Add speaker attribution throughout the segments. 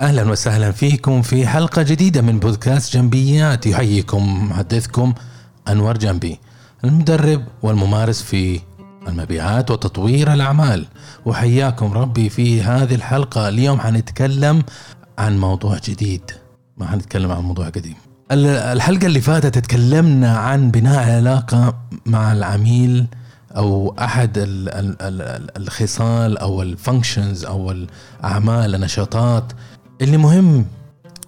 Speaker 1: أهلا وسهلا فيكم في حلقة جديدة من بودكاست جنبيات. يحييكم محدثكم أنور جنبي المدرب والممارس في المبيعات وتطوير الأعمال. وحياكم ربي في هذه الحلقة. اليوم حنتكلم عن موضوع جديد. ما حنتكلم عن موضوع قديم. الحلقة اللي فاتت تكلمنا عن بناء علاقة مع العميل أو أحد الخصال أو ال functions أو الاعمال النشاطات. اللي مهم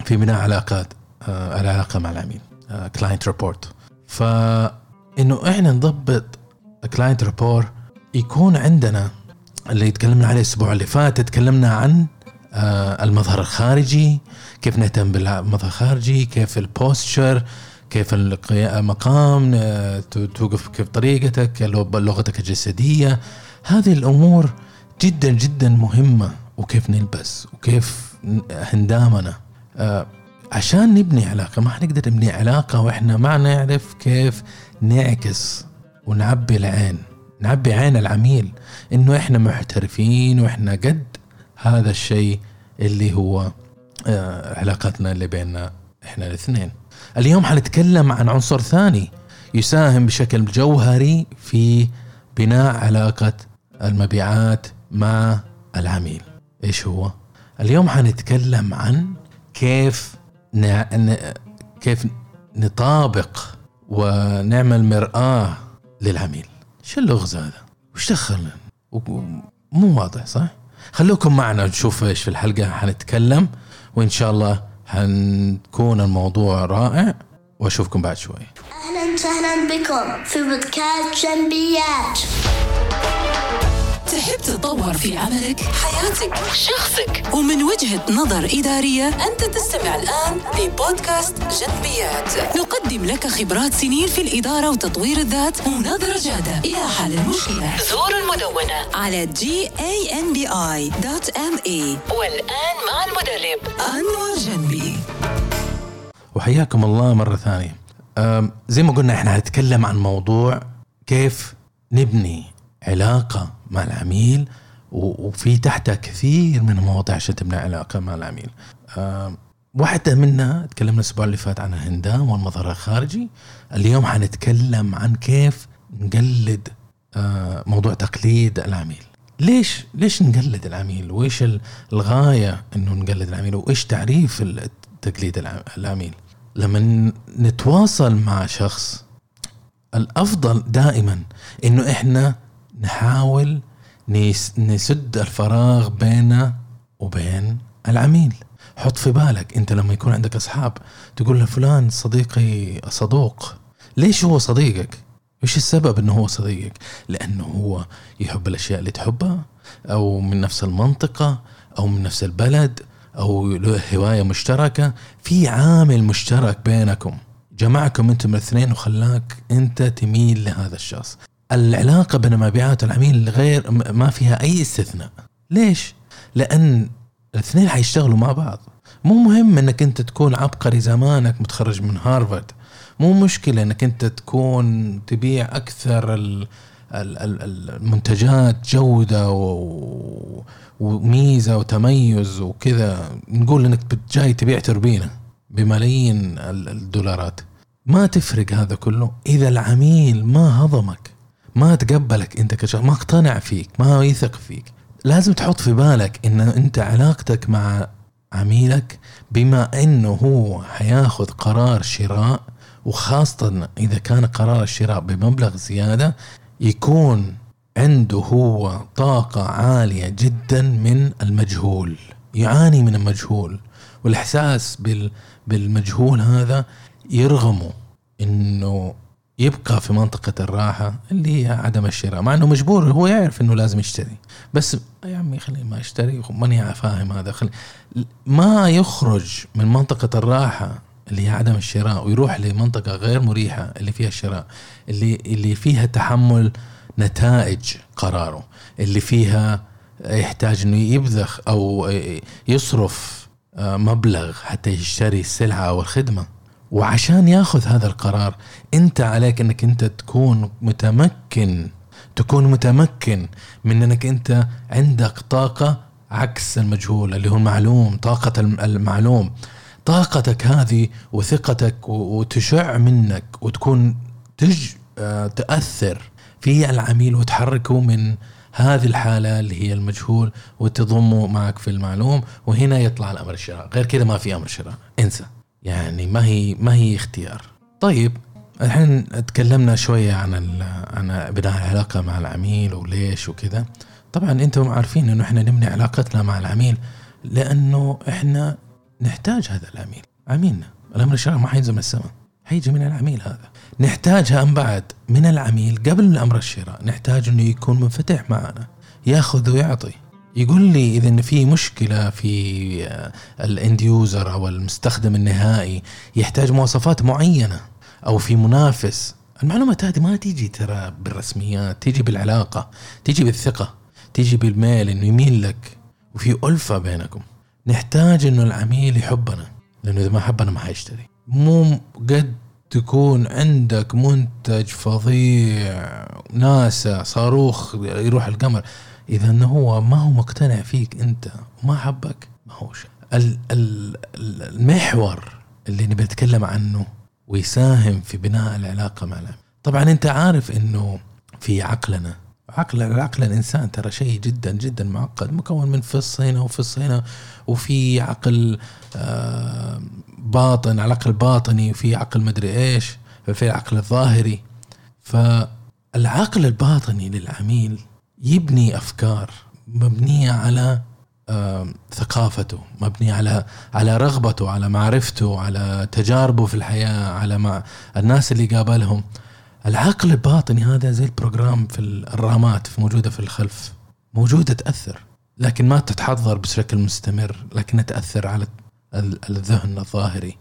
Speaker 1: في بناء علاقات آه العلاقة مع العميل client rapport فانه إحنا نضبط client rapport يكون عندنا اللي تكلمنا عليه الأسبوع اللي فات تكلمنا عن آه المظهر الخارجي كيف نهتم بالمظهر الخارجي كيف ال posture كيف المقام آه، توقف كيف طريقتك لغتك الجسدية. هذه الأمور جدا جدا مهمة وكيف نلبس وكيف هندامنا. آه، عشان نبني علاقة ما حنقدر نبني علاقة وإحنا ما نعرف كيف نعكس ونعبي العين. نعبي عين العميل إنه إحنا محترفين وإحنا قد هذا الشيء اللي هو آه، علاقتنا اللي بيننا إحنا الاثنين. اليوم حنتكلم عن عنصر ثاني يساهم بشكل جوهري في بناء علاقة المبيعات مع العميل. إيش هو؟ اليوم حنتكلم عن كيف ن... كيف نطابق ونعمل مرآة للعميل شو اللغز هذا؟ وش دخلنا؟ مو واضح صح؟ خلوكم معنا نشوف إيش في الحلقة حنتكلم وإن شاء الله حنكون الموضوع رائع وأشوفكم بعد شوي
Speaker 2: أهلا وسهلا بكم في بودكاست جنبيات
Speaker 3: تحب تتطور في عملك، حياتك، شخصك. ومن وجهة نظر إدارية أنت تستمع الآن لبودكاست جنبيات. نقدم لك خبرات سنين في الإدارة وتطوير الذات ونظرة جادة. إلى حل المشكلة زور المدونة. على ganbi.me والآن مع المدرب. أنور جنبي.
Speaker 1: وحياكم الله مرة ثانية. زي ما قلنا إحنا هنتكلم عن موضوع كيف نبني علاقة مع العميل وفي تحتها كثير من المواضيع عشان تبني علاقة مع العميل. واحدة منها تكلمنا الأسبوع اللي فات عن الهندام والمظهر الخارجي. اليوم حنتكلم عن كيف نقلد موضوع تقليد العميل. ليش ليش نقلد العميل؟ وإيش الغاية إنه نقلد العميل؟ وإيش تعريف تقليد العميل؟ لما نتواصل مع شخص الأفضل دائما إنه إحنا نحاول نسد الفراغ بيننا وبين العميل. حط في بالك انت لما يكون عندك اصحاب تقول لفلان صديقي صدوق. ليش هو صديقك؟ إيش السبب انه هو صديقك؟ لأنه هو يحب الأشياء اللي تحبها أو من نفس المنطقة أو من نفس البلد أو له هواية مشتركة. في عامل مشترك بينكم. جمعكم أنتم الاثنين وخلاك انت تميل لهذا الشخص. العلاقة بين مبيعات العميل غير ما فيها أي استثناء. ليش؟ لأن الاثنين حيشتغلوا مع بعض. مو مهم إنك أنت تكون عبقري زمانك متخرج من هارفارد. مو مشكلة إنك أنت تكون تبيع أكثر المنتجات جودة وميزة وتميز وكذا. نقول إنك جاي تبيع توربينة بملايين الدولارات. ما تفرق هذا كله. إذا العميل ما هضمك ما تقبلك انت كشخص ما اقتنع فيك ما يثق فيك. لازم تحط في بالك إن أنت علاقتك مع عميلك بما إنه هو حياخذ قرار شراء وخاصة إذا كان قرار الشراء بمبلغ زيادة يكون عنده هو طاقة عالية جدا من المجهول يعاني من المجهول. والإحساس بالمجهول هذا يرغمه إنه يبقى في منطقة الراحة اللي هي عدم الشراء مع إنه مجبور هو يعرف إنه لازم يشتري. بس يا عمي خليه ما يشتري ماني فاهم هذا. خلي ما يخرج من منطقة الراحة اللي هي عدم الشراء ويروح لمنطقة غير مريحة اللي فيها الشراء اللي اللي فيها تحمل نتائج قراره اللي فيها يحتاج إنه يبذخ أو يصرف آه، مبلغ حتى يشتري السلعة أو الخدمة وعشان ياخذ هذا القرار انت عليك انك انت تكون متمكن تكون متمكن من انك انت عندك طاقة عكس المجهول اللي هو المعلوم الم- المعلوم. طاقتك هذه وثقتك وتشع منك وتكون تج آه، تأثر في العميل وتحركه من هذه الحالة اللي هي المجهول وتضمه معك في المعلوم وهنا يطلع الأمر الشراء. غير كذا ما في أمر شراء. انسى. يعني ما هي ما هي اختيار. طيب الحين تكلمنا شوية عن عن بناء العلاقة مع العميل وليش وكذا. طبعا أنتم عارفين إنه إحنا نبني علاقتنا مع العميل لأنه إحنا نحتاج هذا العميل عميلنا. الأمر الشرعي ما حينزل من السماء حيجي من العميل هذا. نحتاجها ام بعد من العميل قبل الأمر الشراء نحتاج إنه يكون منفتح معنا يأخذ ويعطي. يقول لي إذا في مشكلة في آه، الاند يوزر أو المستخدم النهائي يحتاج مواصفات معينة أو في منافس. المعلومات هذه ما تيجي ترى بالرسميات تيجي بالعلاقة تيجي بالثقة تيجي بالميل إنه يميل لك. وفي ألفة بينكم. نحتاج إنه العميل يحبنا لأنه إذا ما حبنا ما حيشتري. مو قد تكون عندك منتج فظيع ناسا صاروخ يروح القمر. إذا إنه هو ما هو مقتنع فيك أنت وما حبك ما هو شيء. ال- ال- ال- المحور اللي نبي نتكلم عنه ويساهم في بناء العلاقة مع العميل طبعا أنت عارف إنه في عقلنا. عقل عقل الإنسان ترى شيء جدا جدا معقد مكون من فص هنا وفص هنا وفي عقل آه، باطن العقل الباطني وفي عقل مدري إيش في العقل الظاهري. فالعقل الباطني للعميل يبني أفكار مبنية على آم، ثقافته مبني على على رغبته على معرفته على تجاربه في الحياة على مع الناس اللي قابلهم. العقل الباطني هذا زي البروجرام في الرامات في موجودة في الخلف. موجودة تأثر لكن ما تتحضر بشكل مستمر لكنها تأثر على ال- الذهن الظاهري.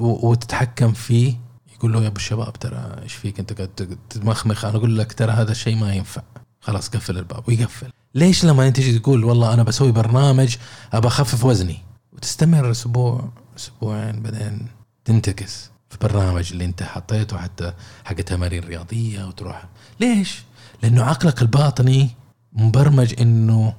Speaker 1: وتتحكم فيه. يقول له يا أبو الشباب ترى إيش فيك أنت قاعد تمخمخ؟ أنا أقول لك ترى هذا الشيء ما ينفع. خلاص قفل الباب ويقفل. ليش لما أنت تجي تقول والله أنا بسوي برنامج أبى أخفف وزني؟ وتستمر أسبوع أسبوعين بعدين تنتكس في البرنامج اللي أنت حطيته حتى حق تمارين رياضية وتروح. ليش؟ لأنه عقلك الباطني مبرمج إنه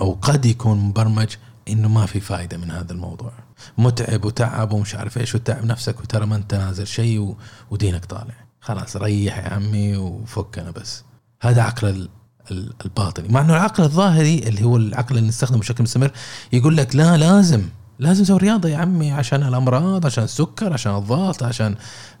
Speaker 1: أو قد يكون مبرمج إنه ما في فائده من هذا الموضوع. متعب وتعب ومش عارف إيش وتعب نفسك وترى ما أنت نازل شيء. ودينك طالع. خلاص ريح يا عمي وفكنا بس. هذا عقل ال... ال- الباطني. مع إنه العقل الظاهري اللي هو العقل اللي نستخدمه بشكل مستمر يقول لك لا لازم لازم تسوي رياضة يا عمي عشان الأمراض عشان السكر عشان الضغط عشان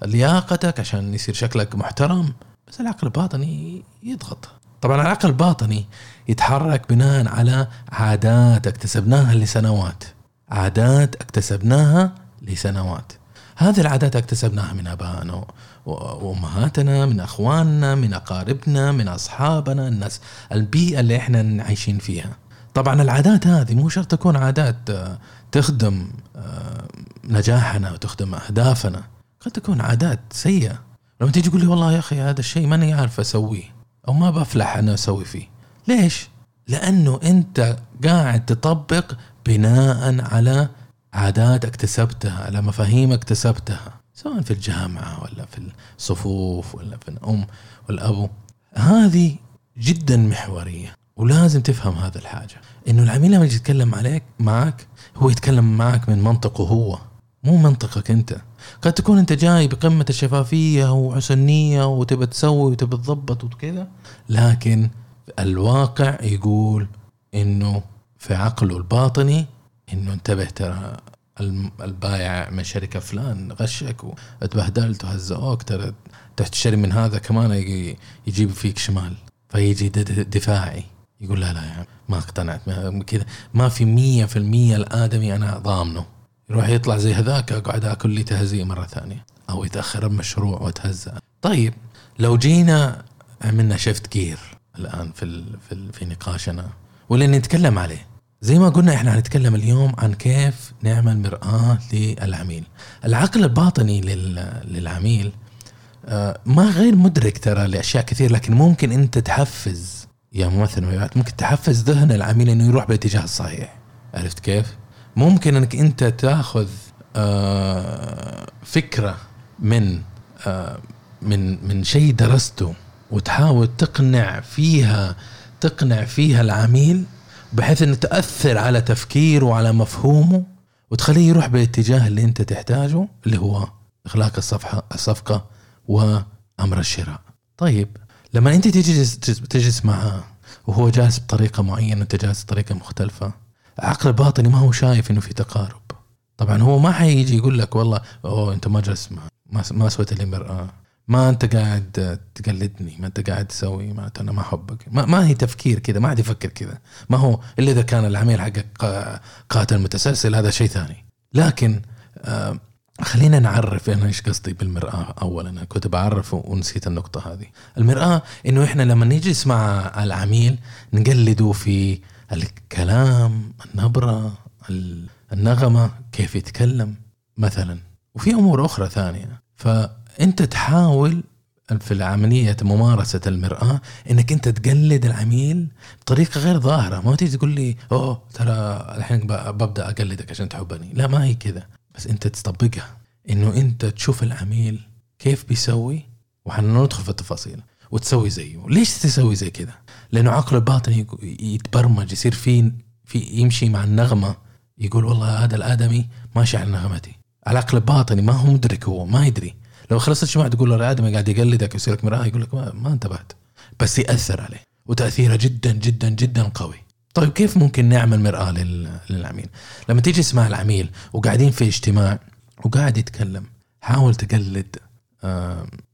Speaker 1: لياقتك عشان يصير شكلك محترم. بس العقل الباطني يضغط. طبعا العقل الباطني يتحرك بناء على عادات اكتسبناها لسنوات. عادات اكتسبناها لسنوات. هذه العادات اكتسبناها من أبائنا وأمهاتنا من أخواننا من أقاربنا من أصحابنا الناس البيئة اللي إحنا عايشين فيها. طبعا العادات هذه مو شرط تكون عادات آه، تخدم آه، نجاحنا وتخدم أهدافنا. قد تكون عادات سيئة. لما تيجي تقول لي والله يا أخي هذا الشيء ماني عارف أسويه أو ما بفلح أنا أسوي فيه. ليش؟ لأنه أنت قاعد تطبق بناء على عادات اكتسبتها على مفاهيم اكتسبتها. سواء في الجامعة ولا في الصفوف ولا في الأم والأبو. هذه جدا محورية ولازم تفهم هذا الحاجة. إنه العميل لما يجي يتكلم عليك معك هو يتكلم معك من منطقه هو مو منطقك أنت. قد تكون أنت جاي بقمة الشفافية وحسن نيه وتبى تسوي وتبى تضبط وكذا لكن الواقع يقول إنه في عقله الباطني إنه انتبه ترى البايع من شركة فلان غشك وتبهدلت وهزأوك ترى تشتري من هذا كمان يجي- يجيب فيك شمال. فيجي دفاعي يقول لا لا يا عم ما اقتنعت. كذا. ما في مية في المية الآدمي أنا ضامنه. يروح يطلع زي هذاك أقعد أكل لي تهزيء مرة ثانية. أو يتأخر المشروع وأتهزأ. طيب لو جينا عملنا شيفت جير الآن في في, في نقاشنا واللي نتكلم عليه زي ما قلنا إحنا هنتكلم اليوم عن كيف نعمل مرآة للعميل العقل الباطني لل- للعميل آه، ما غير مدرك ترى لأشياء كثير لكن ممكن أنت تحفز يا ممثل مبيعات ممكن تحفز ذهن العميل إنه يروح بالاتجاه الصحيح عرفت كيف؟ ممكن إنك أنت تأخذ آه، فكرة من آه، من من شيء درسته وتحاول تقنع فيها تقنع فيها العميل بحيث إنه تأثر على تفكيره وعلى مفهومه وتخليه يروح بالاتجاه اللي أنت تحتاجه اللي هو اغلاق الصفحة الصفقة وأمر الشراء. طيب لما أنت تجلس تجلس معه وهو جالس بطريقة معينة وانت جالس بطريقة مختلفة العقل الباطني ما هو شايف إنه في تقارب. طبعا هو ما حيجي يقول لك والله أوه أنت ما جلست ما سويت لي مرآة ما أنت قاعد تقلدني ما أنت قاعد تسوي ما أنا ما أحبك. ما, ما هي تفكير كذا ما حد يفكر كذا. ما هو إلا إذا كان العميل حقك قا- قاتل متسلسل هذا شيء ثاني. لكن آه خلينا نعرف أنا إيش قصدي بالمرآة اولا. أنا كنت بعرف ونسيت النقطة هذه. المرآة إنه إحنا لما نجلس مع العميل نقلده في الكلام النبرة ال- النغمة كيف يتكلم مثلا. وفي أمور أخرى ثانية. فانت تحاول في العملية ممارسة المرآة انك انت تقلد العميل بطريقة غير ظاهرة. ما تيجي تقول لي أوه ترى الحين ببدأ أقلدك عشان تحبني. لا ما هي كذا. بس انت تطبقها. انه انت تشوف العميل كيف بيسوي وحندخل في التفاصيل وتسوي زيه. ليش تسوي زي كذا؟ لأنه عقله الباطني يتبرمج يصير في في يمشي مع النغمة يقول والله هذا الآدمي ماشي على نغمتي. العقل الباطني ما هو مدرك هو ما يدري. لو خلصت شمع تقول له الادمي قاعد يقلدك ويصير لك مرآة يقول لك ما, ما انتبهت. بس يأثر عليه وتأثيره جدا جدا جدا قوي. طيب كيف ممكن نعمل لل- للعميل؟ لما تيجي تسمع العميل وقاعدين في اجتماع وقاعد يتكلم حاول تقلد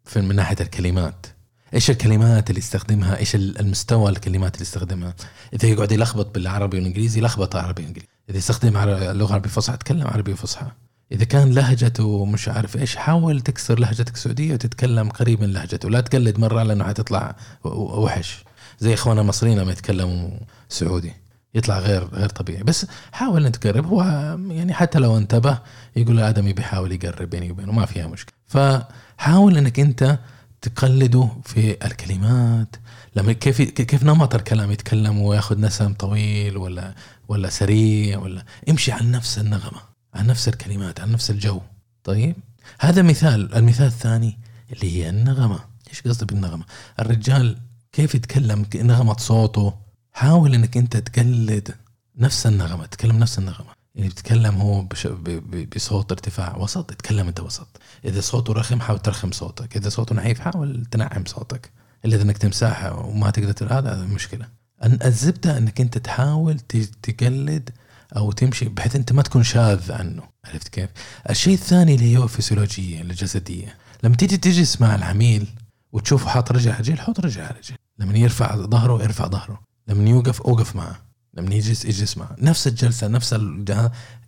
Speaker 1: في من ناحية الكلمات. إيش الكلمات اللي يستخدمها؟ إيش المستوى الكلمات اللي يستخدمها؟ إذا يقعد يلخبط بالعربي والإنجليزي لخبط عربي وإنجليزي. إذا يستخدم عر- لغة عربية فصحى تكلم عربي فصحى إذا كان لهجته مش عارف إيش حاول تكسر لهجتك السعوديه وتتكلم قريب من لهجته. لا تقلد مرة لأنه حتطلع وحش. زي اخواننا المصريين لما يتكلموا سعودي. يطلع غير غير طبيعي. بس حاول إنك تقرب. هو يعني حتى لو انتبه يقول الادمي بيحاول يقرب بيني وبينه ما فيها مشكلة. فحاول إنك أنت تقلده في الكلمات. لما كيف كيف نمط الكلام؟ يتكلم وياخذ نسم طويل ولا ولا سريع ولا امشي على نفس النغمة. على نفس الكلمات على نفس الجو. طيب هذا مثال المثال الثاني اللي هي النغمة. إيش قصدي بالنغمة؟ الرجال كيف يتكلم نغمة صوته؟ حاول إنك أنت تقلد نفس النغمة تتكلم نفس النغمة. يعني بتتكلم هو بش... ب... ب... بصوت ارتفاع وسط اتكلم أنت وسط. إذا صوته رخم حاول ترخم صوتك. إذا صوته نحيف حاول تنعم صوتك. إلا إنك تمسحها وما تقدر هذا مشكلة. الزبدة إنك أنت تحاول. تقلد أو تمشي بحيث أنت ما تكون شاذ عنه. عرفت كيف؟ الشيء الثاني اللي هو الفسيولوجيه الجسديه لما تيجي تجلس مع العميل وتشوفه حاط رجل على رجل حط رجل على رجل لما يرفع ظهره ارفع ظهره. لما يوقف أوقف معه. لما يجلس اجلس معه. نفس الجلسة نفس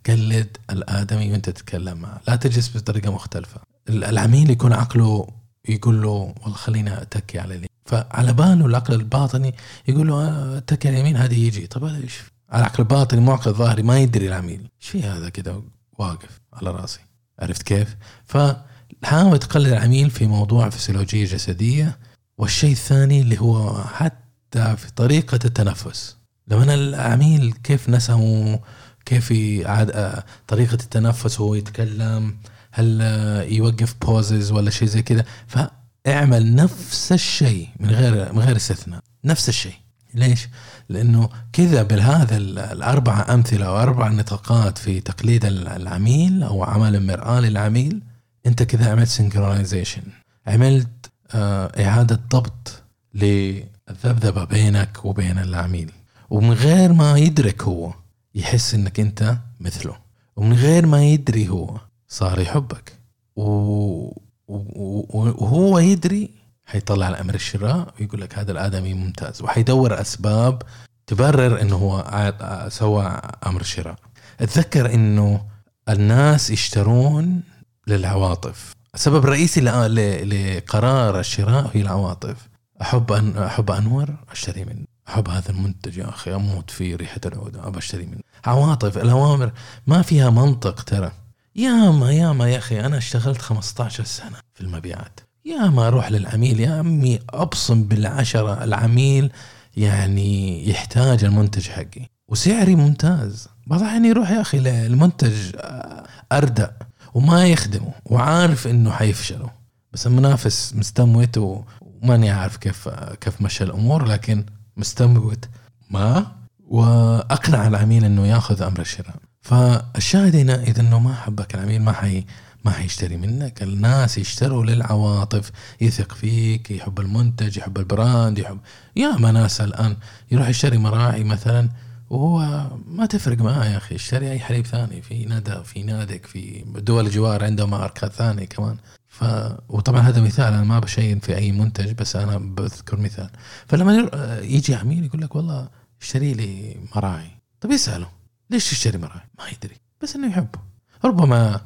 Speaker 1: قلد الآدمي وأنت تتكلم معه. لا تجلس بطريقة مختلفة. ال- العميل يكون عقله يقول له والله خلينا أتكي على اليمين فعلى باله العقل الباطني يقول له أتكي على اليمين هذا يجي. طب هذا إيش؟ العقل الباطني مو عقل ظاهري ما يدري العميل. إيش في هذا كذا واقف على راسي. عرفت كيف؟ فحاول تقلد العميل في موضوع فسيولوجية جسدية. والشيء الثاني اللي هو حتى في طريقة التنفس. لما العميل كيف نسمه كيف يعاد آه، طريقة التنفس وهو يتكلم هل يوقف بوزز ولا شيء زي كذا فاعمل نفس الشيء من غير من غير استثناء. نفس الشيء. ليش؟ لأنه كذا ال- الاربع أمثلة أو أربع نطاقات في تقليد ال- العميل أو عمل المرآة للعميل أنت كذا عملت سنكرونايزيشن عملت آه، إعادة ضبط للذبذبة بينك وبين العميل ومن غير ما يدرك هو يحس إنك أنت مثله ومن غير ما يدري هو صار يحبك. و- وهو يدري حيطلع الامر الشراء ويقول لك هذا الآدمي ممتاز وحيدور أسباب تبرر إنه هو سوى أمر الشراء. أتذكر إنه الناس يشترون للعواطف. السبب الرئيسي لقرار الشراء هي العواطف. أحب أن أحب أنور أشتري منه. أحب هذا المنتج يا أخي أموت في ريحة العود أبى أشتري منه. عواطف الأوامر ما فيها منطق ترى. ياما ياما يا أخي أنا اشتغلت 15 سنة في المبيعات. ياما أروح للعميل يا عمي أبصم بالعشرة العميل يعني يحتاج المنتج حقي. وسعري ممتاز. بعض الأحيان يروح يا أخي للمنتج آه، أردأ وما يخدمه وعارف إنه حيفشله. بس المنافس مستموت وماني عارف كيف كيف مشى الأمور لكن مستموت. ما؟ وأقنع العميل إنه يأخذ أمر الشراء. فالشاهد هنا إذا إنه ما حبك العميل ما حي ما حيشتري منك. الناس يشتروا للعواطف. يثق فيك يحب المنتج يحب البراند يحب يا ما ناس الآن. يروح يشتري مراعي مثلا وهو ما تفرق معاه يا أخي. اشتري أي حليب ثاني. في ندى في نادك في دول الجوار عندهم ماركات ثانية كمان. ف وطبعا هذا مثال. أنا ما بشين في أي منتج بس أنا بذكر مثال. فلما يجي عميل يقول لك والله اشتري لي مراعي. طيب يسأله ليش تشتري مراعي؟ ما يدري بس إنه يحبه. ربما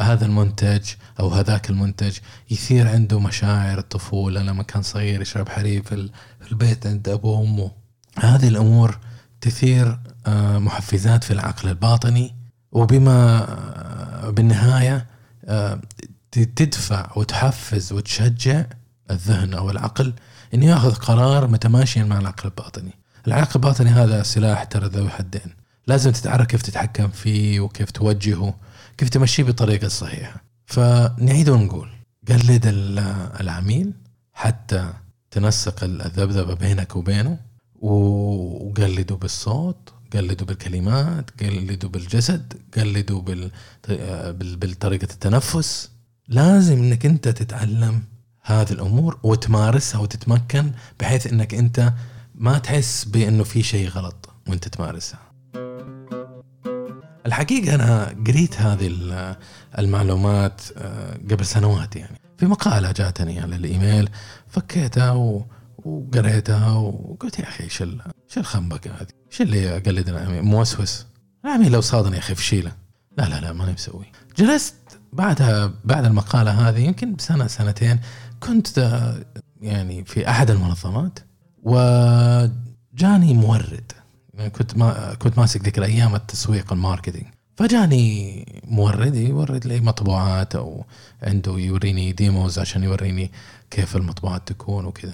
Speaker 1: هذا المنتج أو هذاك المنتج يثير عنده مشاعر الطفولة. لما كان صغير يشرب حليب في البيت عند ابوه وأمه. هذه الأمور تثير آه محفزات في العقل الباطني وبما آه بالنهاية آه تدفع وتحفز وتشجع الذهن أو العقل إنه يأخذ قرار متماشيا مع العقل الباطني. العقل الباطني هذا سلاح ترى ذوي حدين، لازم تتعرف كيف تتحكم فيه وكيف توجهه، كيف تمشيه بالطريقة الصحيحه. فنعيد ونقول قلد العميل حتى تنسق الذبذبة بينك وبينه وقلده بالصوت قلدوا بالكلمات قلدوا بالجسد قلدوا بال... بالطريقة التنفس لازم إنك أنت تتعلم هذه الأمور وتمارسها وتتمكن بحيث إنك أنت ما تحس بأنه في شيء غلط وأنت تمارسها. الحقيقة أنا قريت هذه المعلومات آه، قبل سنوات يعني. في مقالة جاتني على الإيميل فكيتها و... وقريتها وقلت يا أخي إيش إيش الخنبقه هذه؟ إيش اللي اقلدنا موسوس؟ العميل لو صادني يا أخي فشيلة. لا لا لا ماني مسوي. جلست بعدها بعد المقالة هذه يمكن بسنة سنتين كنت يعني في أحد المنظمات وجاني مورد. يعني كنت ما كنت ماسك ذيك الأيام التسويق ال marketing. فجاني مورد يورد لي مطبوعات أو عنده يوريني demos عشان يوريني كيف المطبوعات تكون وكذا.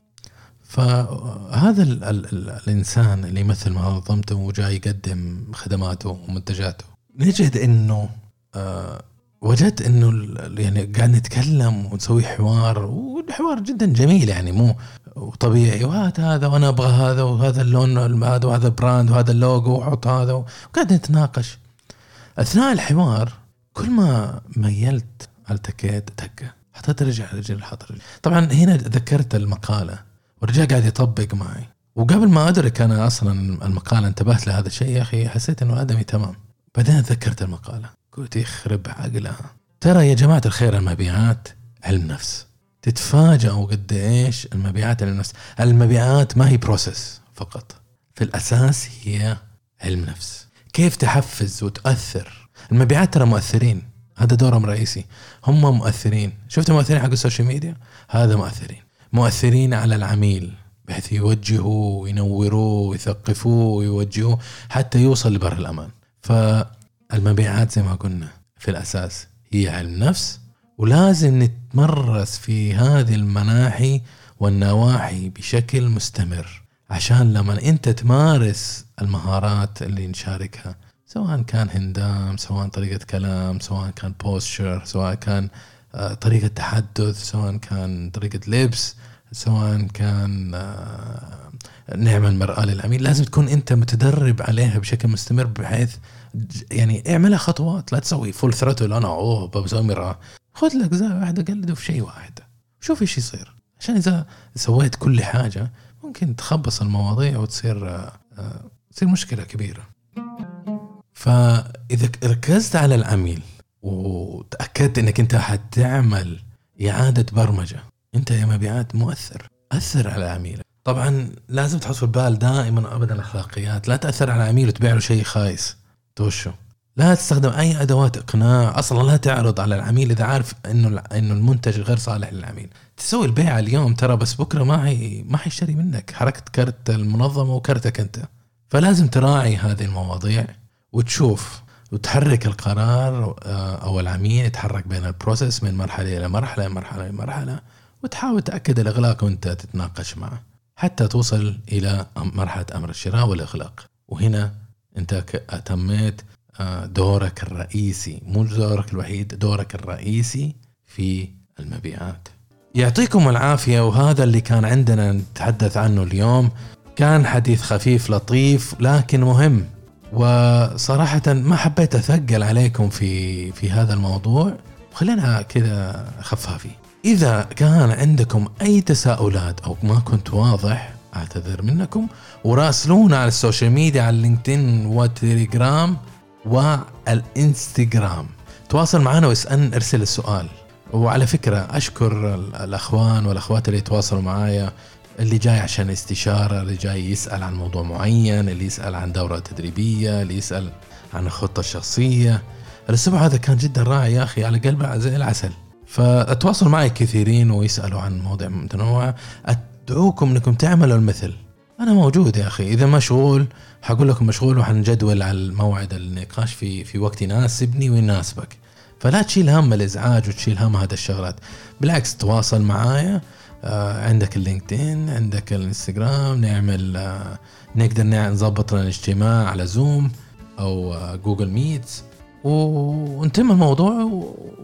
Speaker 1: فهذا ال ال ال الإنسان اللي يمثل منظمته وجاي يقدم خدماته ومنتجاته. نجد إنه آه وجدت إنه يعني قاعد نتكلم ونسوي حوار والحوار جدا جميل يعني مو طبيعي وهات هذا وأنا أبغى هذا وهذا اللون هذا وهذا brand وهذا اللوجو وحط هذا وقاعد نتناقش. أثناء الحوار كل ما ميلت التكيت دقة حطيت رجع رجل حط رجل طبعا هنا ذكرت المقالة والرجال قاعد يطبق معي. وقبل ما ادرك أنا أصلا المقالة انتبهت لهذا الشيء يا أخي حسيت إنه آدمي تمام. بعدين تذكرت المقالة. قلت يخرب عقلها ترى يا جماعة الخير المبيعات علم نفس تتفاجئوا قد إيش المبيعات علم نفس المبيعات ما هي process فقط. في الأساس هي علم نفس كيف تحفز وتأثر المبيعات ترى مؤثرين. هذا دورهم الرئيسي هم مؤثرين. شفت المؤثرين حق ال social media؟ هذا مؤثرين. مؤثرين على العميل بحيث يوجهوه وينوروه ويثقفوه ويوجهوه حتى يوصل لبر الأمان. ف المبيعات زي ما قلنا في الأساس هي علم نفس ولازم نتمرس في هذه المناحي والنواحي بشكل مستمر. عشان لما أنت تمارس المهارات اللي نشاركها سواء كان هندام سواء طريقة كلام سواء كان بوستشر سواء كان آه، طريقة تحدث سواء كان طريقة لبس سواء كان آه، نعمل مرآة للعميل لازم تكون أنت متدرب عليها بشكل مستمر بحيث يعني اعملها خطوات لا تسوي full throttle أنا أوه بسوي مرآة خذ لك زاوية واحدة قلده في شيء واحد. شوف إيش يصير. عشان إذا سويت كل حاجة ممكن تخبص المواضيع وتصير آه، تصير مشكلة كبيرة. فإذا ركزت على العميل وتأكدت إنك أنت حتعمل إعادة برمجة أنت يا مبيعات مؤثر. أثر على عميلك طبعا لازم تحط في البال دائما ابدا الأخلاقيات. لا تأثر على العميل وتبيع له شيء خايس. توشو. لا تستخدم أي أدوات إقناع. أصلا لا تعرض على العميل إذا عارف إنه إنه المنتج غير صالح للعميل. تسوي البيعه اليوم ترى بس بكرة ما هي ما حيشتري منك. حركه كرت المنظمة وكرتك أنت. فلازم تراعي هذه المواضيع وتشوف وتحرك القرار آه، أو العميل يتحرك بين البروسيس من مرحلة إلى مرحلة مرحلة إلى مرحلة وتحاول تأكد الإغلاق وأنت تتناقش معه حتى توصل إلى مرحلة أمر الشراء والإغلاق. وهنا انت اتميت آه، دورك الرئيسي مو دورك الوحيد دورك الرئيسي في المبيعات. يعطيكم العافية وهذا اللي كان عندنا نتحدث عنه اليوم. كان حديث خفيف لطيف لكن مهم. وصراحة ما حبيت أثقل عليكم في في هذا الموضوع. خلينا كذا خفافي إذا كان عندكم أي تساؤلات أو ما كنت واضح أعتذر منكم. وراسلونا على ال social media على ال LinkedIn والتليجرام والإنستغرام. تواصل معنا واسأل ارسل السؤال. وعلى فكرة أشكر الأخوان والأخوات اللي يتواصلوا معايا اللي جاي عشان استشارة اللي جاي يسأل عن موضوع معين اللي يسأل عن دورة تدريبية اللي يسأل عن الخطة الشخصية. الأسبوع هذا كان جدا رائع يا أخي على قلبي زي العسل. فأتواصل معي كثيرين ويسألوا عن مواضيع متنوعة. أدعوكم أنكم تعملوا المثل. أنا موجود يا أخي. إذا مشغول حقول لكم مشغول وحنجدول على الموعد النقاش في في وقت يناسبني ويناسبك. فلا تشيل هم الإزعاج وتشيل هم هذا الشغلات. بالعكس تواصل معايا. آه عندك ال LinkedIn عندك الإنستغرام نعمل آه نقدر نظبط لنا اجتماع على Zoom أو آه Google Meet ونتم الموضوع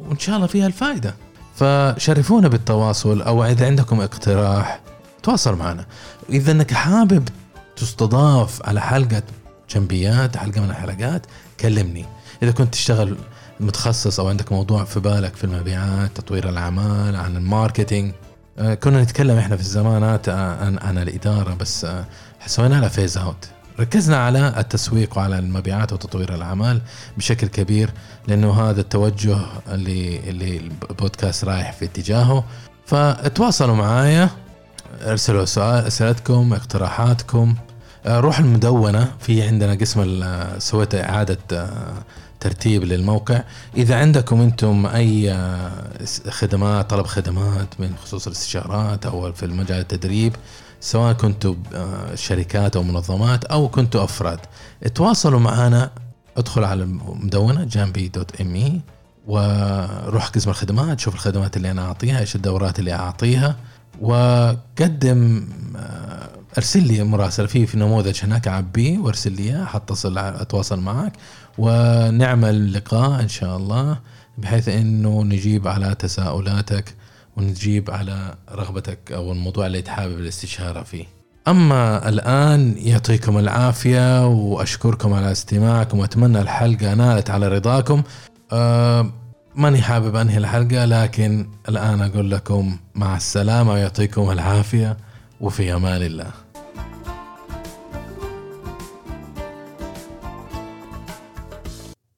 Speaker 1: وإن شاء الله فيها الفائده فشرفونا بالتواصل أو إذا عندكم اقتراح تواصل معنا. إذا إنك حابب تستضاف على حلقة جنبيات حلقة من الحلقات كلمني. إذا كنت تشتغل متخصص أو عندك موضوع في بالك في المبيعات تطوير الأعمال عن ال marketing آه، كنا نتكلم إحنا في الزمانات عن, عن الإدارة بس آه، سوينا لها phase out ركزنا على التسويق وعلى المبيعات وتطوير الأعمال بشكل كبير لأنه هذا التوجه اللي اللي البودكاست رايح في اتجاهه. فتواصلوا معايا. أرسلوا سؤال أسئلتكم اقتراحاتكم. آه، روح المدونة في عندنا قسم سويت إعادة ترتيب للموقع. إذا عندكم أنتم أي آه، خدمات طلب خدمات من خصوص الاستشارات أو في المجال التدريب سواء كنتوا آه، شركات أو منظمات أو كنتوا أفراد. تواصلوا معنا ادخل على المدونة جامبي دوت إم إي وروح قسم الخدمات شوف الخدمات اللي أنا أعطيها إيش الدورات اللي أعطيها. وقدم آه، أرسل لي مراسله في في نموذج هناك عبيه وأرسل لي اياه حتصل أتواصل معك ونعمل لقاء إن شاء الله بحيث إنه نجيب على تساؤلاتك ونجيب على رغبتك أو الموضوع اللي تحابب الاستشارة فيه. أما الآن يعطيكم العافية وأشكركم على استماعكم وأتمنى الحلقة نالت على رضاكم. أه ماني حابب أنهي الحلقة لكن الآن أقول لكم مع السلامة ويعطيكم العافية وفي أمان الله.